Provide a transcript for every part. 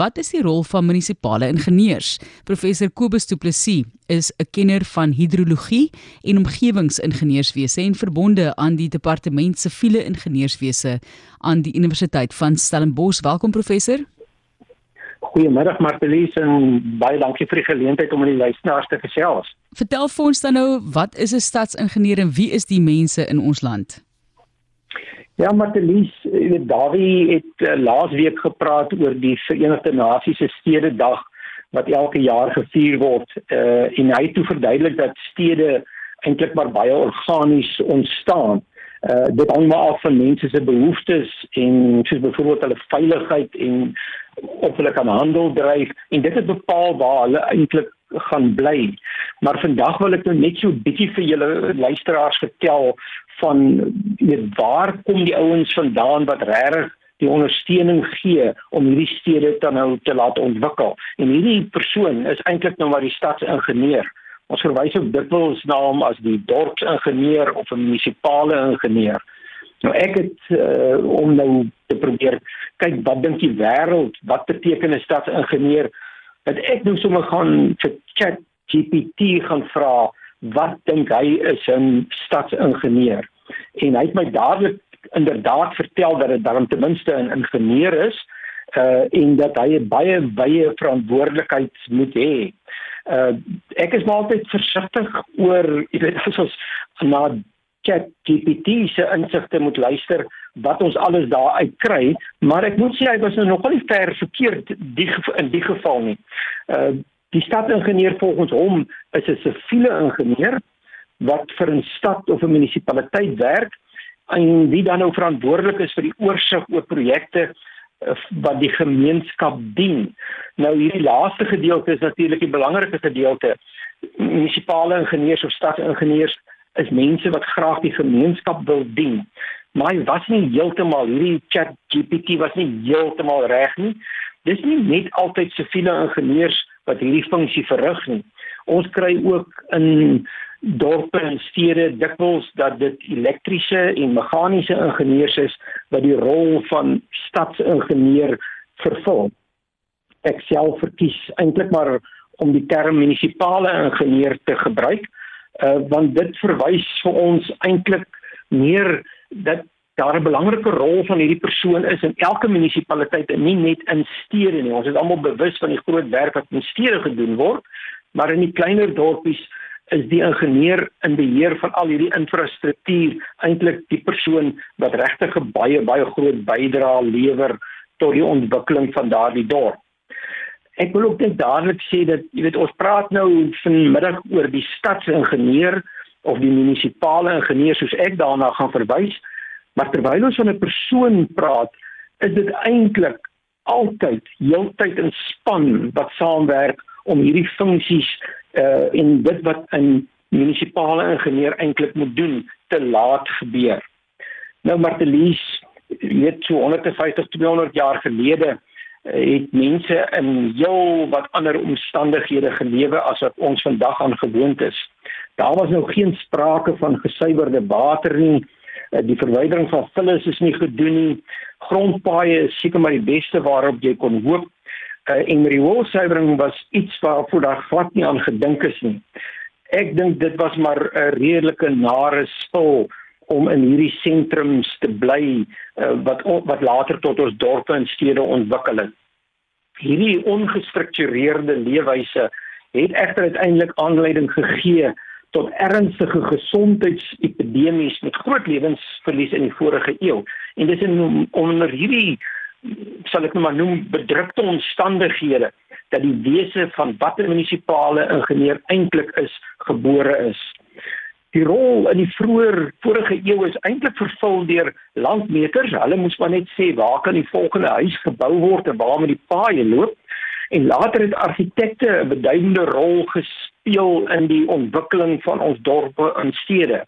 Wat is die rol van munisipale ingenieurs? Professor Kobus Du Plessis is 'n kenner van hidrologie en omgewingsingenieurswese en verbonde aan die departement siviele ingenieurswese aan die Universiteit van Stellenbosch. Welkom professor. Goeiemiddag Martelies en baie dankie vir die geleentheid om aan die luisteraars te gesels. Vertel vir ons dan nou, wat is 'n stadsingenieur en wie is die mense in ons land? Ja, Martelies, Dawie het uh, laasweek gepraat oor die Verenigde Nasies se Stededag wat elke jaar gevier word. Uh en hy het toe verduidelik dat stede eintlik maar baie organies ontstaan. Uh dit hang maar af van mense se behoeftes en soos byvoorbeeld hulle veiligheid en of hulle kan handel dryf en dit het bepaal waar hulle eintlik gaan bly. Maar vandag wil ek nou net so bietjie vir julle luisteraars vertel van weet waar kom die ouens vandaan wat regtig die ondersteuning gee om hierdie stede dan nou te laat ontwikkel. En hierdie persoon is eintlik nou maar die stadsingenieur. Ons verwys ook dikwels na hom as die dorpsingenieur of 'n munisipale ingenieur. Nou ek het uh, om nou te probeer kyk wat dink die wêreld, wat beteken 'n stadsingenieur? Dat ek nou sommer gaan vir Chat GPT gaan vra wat dink hy is 'n stadsingenieur? En hy het my dadelik inderdaad vertel dat dit dan ten minste 'n ingenieur is uh en dat hy baie baie verantwoordelikheid moet hê. Uh ek is maar altyd versigtig oor jy weet as ons na ChatGPT se insigte moet luister wat ons alles daar uit kry, maar ek moet sê hy was nou nogal nie ver verkeerd die in die geval nie. Uh die stadingenieur volgens hom is 'n siviele ingenieur wat vir 'n stad of 'n munisipaliteit werk en wie dan nou verantwoordelik is vir die oorsig oor projekte eh, wat die gemeenskap dien. Nou hierdie laaste gedeelte is natuurlik die belangrike gedeelte. Munisipale ingenieurs of stadingenieurs is mense wat graag die gemeenskap wil dien. Maar hy was nie heeltemal hierdie chat GPT was nie heeltemal reg nie. Dis nie net altyd siviele ingenieurs wat hierdie funksie verrig nie. Ons kry ook in dorpe en stede dikwels dat dit elektriese en meganiese ingenieurs is wat die rol van stadsingenieur vervul. Ek self verkies eintlik maar om die term munisipale ingenieur te gebruik uh, want dit verwys vir ons eintlik meer dat daar 'n belangrike rol van hierdie persoon is in elke munisipaliteit en nie net in stede nie. Ons is almal bewus van die groot werk wat in stede gedoen word, maar in die kleiner dorpies is die ingenieur in beheer van al hierdie infrastruktuur eintlik die persoon wat regtig 'n baie baie groot bydrae lewer tot die ontwikkeling van daardie dorp. Ek wil ook net dadelik sê dat jy weet ons praat nou vanmiddag oor die stadsingenieur of die munisipale ingenieur soos ek daarna gaan verwys, maar terwyl ons van 'n persoon praat, is dit eintlik altyd heeltyd 'n span wat saamwerk om hierdie funksies uh en dit wat 'n munisipale ingenieur eintlik moet doen te laat gebeur. Nou Martelies, weet so 150 200 jaar gelede uh, het mense in heel wat ander omstandighede gelewe as wat ons vandag aan gewoond is. Daar was nou geen sprake van gesuiwerde water nie. Uh, die verwydering van vullis is nie gedoen nie. Grondpaaie is seker maar die beste waarop jy kon hoop uh, en rioolsuiwering was iets waarvoor daar glad nie aan gedink is nie. Ek dink dit was maar 'n redelike nare spul om in hierdie sentrums te bly uh, wat wat later tot ons dorpe en stede ontwikkel het. Hierdie ongestruktureerde leefwyse het egter uiteindelik aanleiding gegee tot ernstige gesondheidsepidemies met groot lewensverlies in die vorige eeu. En dis in onder hierdie sal ek nou maar noem bedrukte omstandighede dat die wese van watter munisipale ingenieur eintlik is gebore is. Die rol in die vroeë vorige eeu is eintlik vervul deur landmeters. Hulle moes maar net sê waar kan die volgende huis gebou word en waar moet die paaie loop? En later het argitekte 'n beduidende rol gespeel in die ontwikkeling van ons dorpe en stede.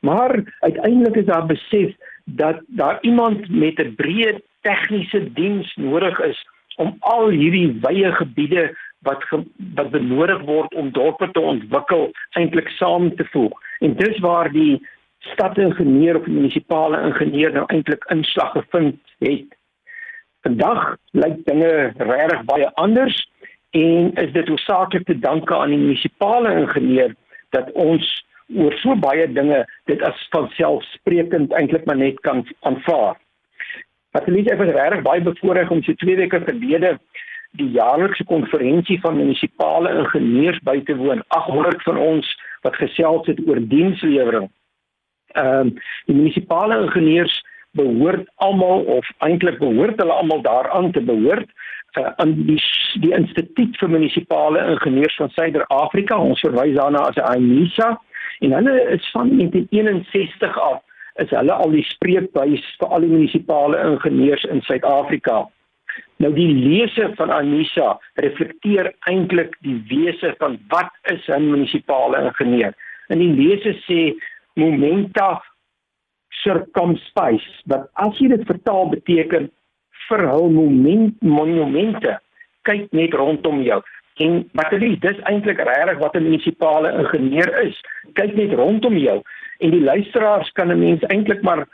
Maar uiteindelik is daar besef dat daar iemand met 'n breë tegniese diens nodig is om al hierdie wye gebiede wat ge, wat benodig word om dorpe te ontwikkel eintlik saam te voeg. En dis waar die stadingenieur of munisipale ingenieur nou eintlik inslag gevind het. Vandag lyk dinge regtig baie anders en is dit hoofsaaklik te danke aan die munisipale ingenieur dat ons oor so baie dinge dit as vanselfsprekend eintlik maar net kan aanvaar. Wat Elise het regtig baie bevoorreg om so twee weke gelede die jaarlikse konferensie van munisipale ingenieurs by te woon. 800 van ons wat gesels het oor dienslewering. Ehm um, die munisipale ingenieurs behoort almal of eintlik behoort hulle almal daaraan te behoort uh, aan die die Instituut vir Munisipale Ingenieurs van Suider-Afrika. Ons verwys daarna as AMISA en hulle is van 1961 af is hulle al die spreekbuis vir al die munisipale ingenieurs in Suid-Afrika. Nou die lese van AMISA reflekteer eintlik die wese van wat is 'n munisipale ingenieur. En die lese sê momenta circumspice wat as jy dit vertaal beteken verhul moment monumente kyk net rondom jou en wat dit is dis eintlik regtig wat 'n munisipale ingenieur is kyk net rondom jou en die luisteraars kan 'n mens eintlik maar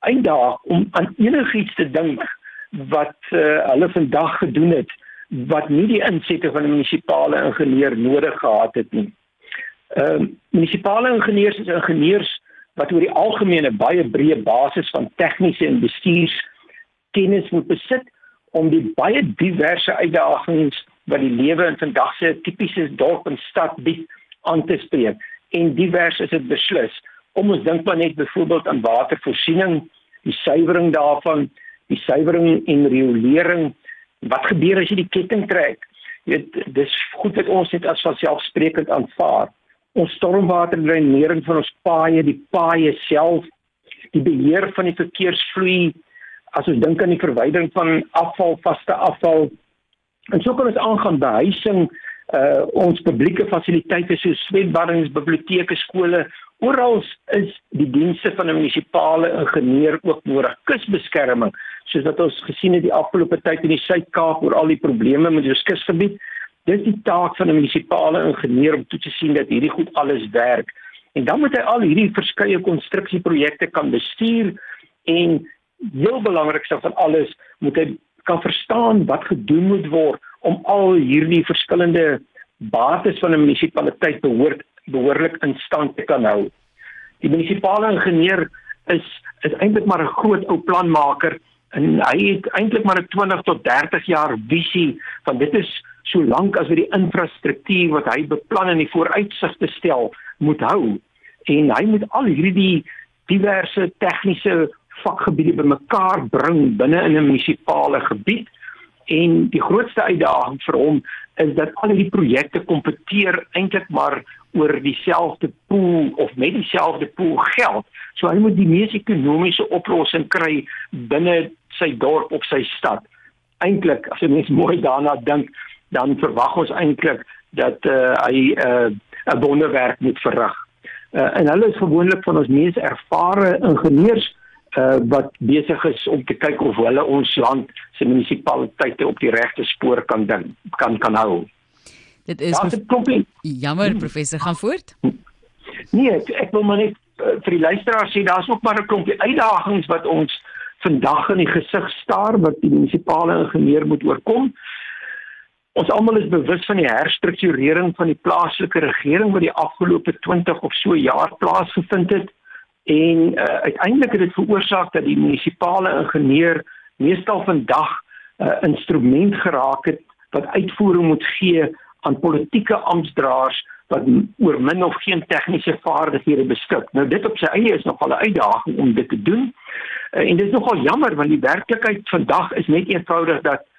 uitdaag om aan enigiets te dink wat uh, hulle vandag gedoen het wat nie die insette van 'n munisipale ingenieur nodig gehad het nie. Ehm uh, munisipale ingenieurs is ingenieurs wat oor die algemeen 'n baie breë basis van tegniese en bestuurskennis moet besit om die baie diverse uitdagings wat die lewe in vandag se tipiese dorp en stad bied aan te spreek. En divers is dit beslis. Om ons dink maar net byvoorbeeld aan watervoorsiening, die suiwering daarvan, die suiwering en riolering. Wat gebeur as jy die ketting trek? Jy weet, dis goed dat ons dit as vanselfsprekend aanvaar ons stormwaterdreinering van ons paaie, die paaie self, die beheer van die verkeersvloei, as ons dink aan die verwydering van afval, vaste afval. En so kan ons aangaan by huising, uh ons publieke fasiliteite soos swembaddens, biblioteke, skole, oral is die dienste van 'n munisipale ingenieur ook nodig. Kusbeskerming, soos wat ons gesien het die afgelope tyd in die Suid-Kaap oor al die probleme met ons kusgebied, Dis die taak van 'n munisipale ingenieur om toe te sien dat hierdie goed alles werk. En dan moet hy al hierdie verskeie konstruksieprojekte kan bestuur en heel belangrikstel van alles moet hy kan verstaan wat gedoen moet word om al hierdie verskillende bates van 'n munisipaliteit behoort behoorlik in stand te kan hou. Die munisipale ingenieur is is eintlik maar 'n groot ou planmaker en hy het eintlik maar 'n 20 tot 30 jaar visie van dit is solank as wat die infrastruktuur wat hy beplan en die vooruitsigte stel moet hou en hy moet al hierdie diverse tegniese vakgebiede bymekaar bring binne in 'n munisipale gebied en die grootste uitdaging vir hom is dat al hierdie projekte kompeteer eintlik maar oor dieselfde pool of met dieselfde pool geld. So hy moet die mees ekonomiese oplossing kry binne sy dorp of sy stad. Eintlik as jy mens mooi daarna dink, dan verwag ons eintlik dat uh, hy eh, 'n uh, wonderwerk moet verrig. Uh, en hulle is gewoonlik van ons mees ervare ingenieurs uh, wat besig is om te kyk of hulle ons land se munisipaliteite op die regte spoor kan ding, kan kan hou. Dit is jammer professor gaan voort. Nee, ek, ek wil maar net uh, vir die luisteraars sê daar's ook maar 'n klompie uitdagings wat ons vandag in die gesig staar wat die munisipale ingenieur moet oorkom. Ons almal is bewus van die herstrukturering van die plaaslike regering wat die afgelope 20 of so jaar plaasgevind het en uh, uiteindelik het dit veroorsaak dat die munisipale ingenieur meestal vandag 'n uh, instrument geraak het wat uitvoering moet gee aan politieke amptdraers wat oor min of geen tegniese vaardighede beskik. Nou dit op sy eie is nogal 'n uitdaging om dit te doen. Uh, en dit is nogal jammer want die werklikheid vandag is net eenvoudig dat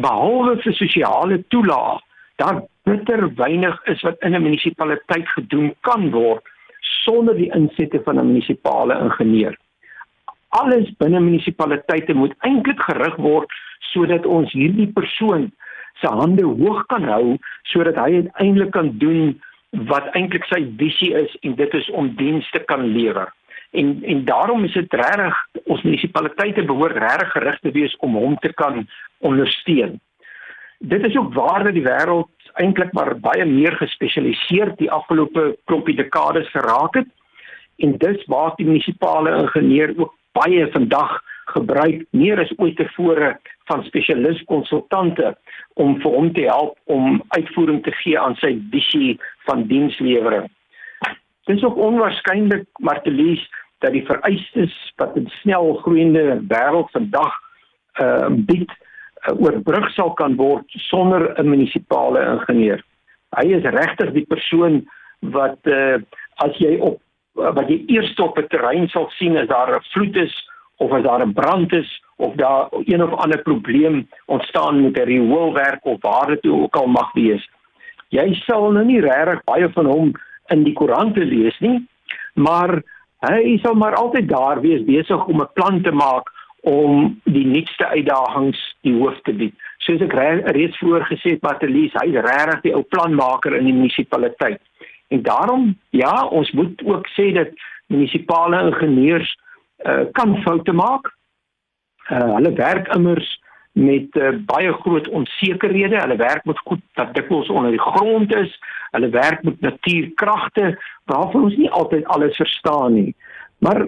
behalwe vir sosiale toelaag daar bitter weinig is wat in 'n munisipaliteit gedoen kan word sonder die insette van 'n munisipale ingenieur. Alles binne munisipaliteite moet eintlik gerig word sodat ons hierdie persoon se hande hoog kan hou sodat hy uiteindelik kan doen wat eintlik sy visie is en dit is om dienste kan lewer en en daarom is dit regtig ons munisipaliteite behoort regtig gerig te wees om hom te kan ondersteun. Dit is ook waar dat die wêreld eintlik maar baie meer gespesialiseer die afgelope klompie dekades geraak het en dis waar die munisipale ingenieur ook baie vandag gebruik meer as ooit tevore van spesialis konsultante om vir hom te help om uitvoering te gee aan sy visie van dienslewering. Dit is ook onwaarskynlik Martelies dat die vereistes wat 'n snel groeiende wêreld vandag uh bied uh, oorbrug sal kan word sonder 'n munisipale ingenieur. Hy is regtig die persoon wat uh as jy op wat jy eers op 'n terrein sal sien as daar 'n vloed is of as daar 'n brand is of daar een of ander probleem ontstaan met 'n rioolwerk of waar dit ook al mag wees. Jy sal nou nie regtig baie van hom in die koerante lees nie, maar hy sal maar altyd daar wees besig om 'n plan te maak om die nuutste uitdagings die hoof te bied. Soos ek reeds vroeër gesê het, Matelies, hy is regtig die ou planmaker in die munisipaliteit. En daarom ja, ons moet ook sê dat munisipale ingenieurs uh, kan foute maak. Uh, hulle werk immers met uh, baie groot onsekerhede. Hulle werk met goed wat dikwels onder die grond is. Hulle werk met natuurkragte waarvan ons nie altyd alles verstaan nie. Maar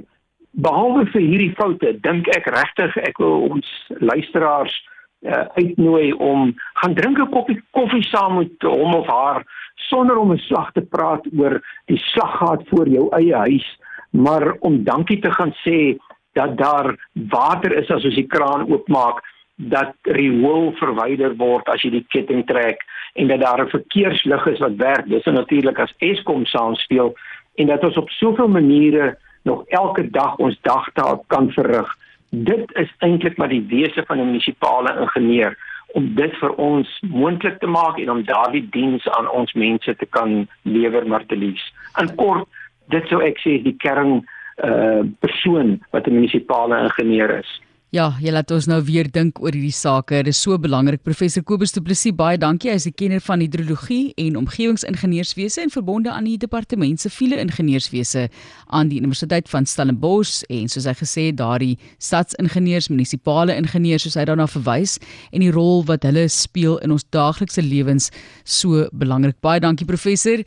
behalwe vir hierdie foute, dink ek regtig ek wil ons luisteraars uh, uitnooi om gaan drink 'n koppie koffie saam met hom of haar sonder om 'n slag te praat oor die slaggat voor jou eie huis, maar om dankie te gaan sê dat daar water is as ons die kraan oopmaak, dat riool verwyder word as jy die ketting trek en dat daar 'n verkeerslig is wat werk. Dis natuurlik as Eskom saamspeel en dat ons op soveel maniere nog elke dag ons dagtaak kan verrig. Dit is eintlik maar die wese van 'n munisipale ingenieur om dit vir ons moontlik te maak en om daardie diens aan ons mense te kan lewer Martelies. In kort, dit sou ek sê die kern uh persoon wat 'n munisipale ingenieur is. Ja, jy laat ons nou weer dink oor hierdie sake. Dit is so belangrik. Professor Kobus Du Plessis, baie dankie. Hy is 'n kenner van hidrologie en omgewingsingenieurswese en verbonde aan die departement siviele ingenieurswese aan die Universiteit van Stellenbosch en soos hy gesê het, daardie stadsingenieurs, munisipale ingenieurs soos hy daarna verwys en die rol wat hulle speel in ons daaglikse lewens so belangrik. Baie dankie professor.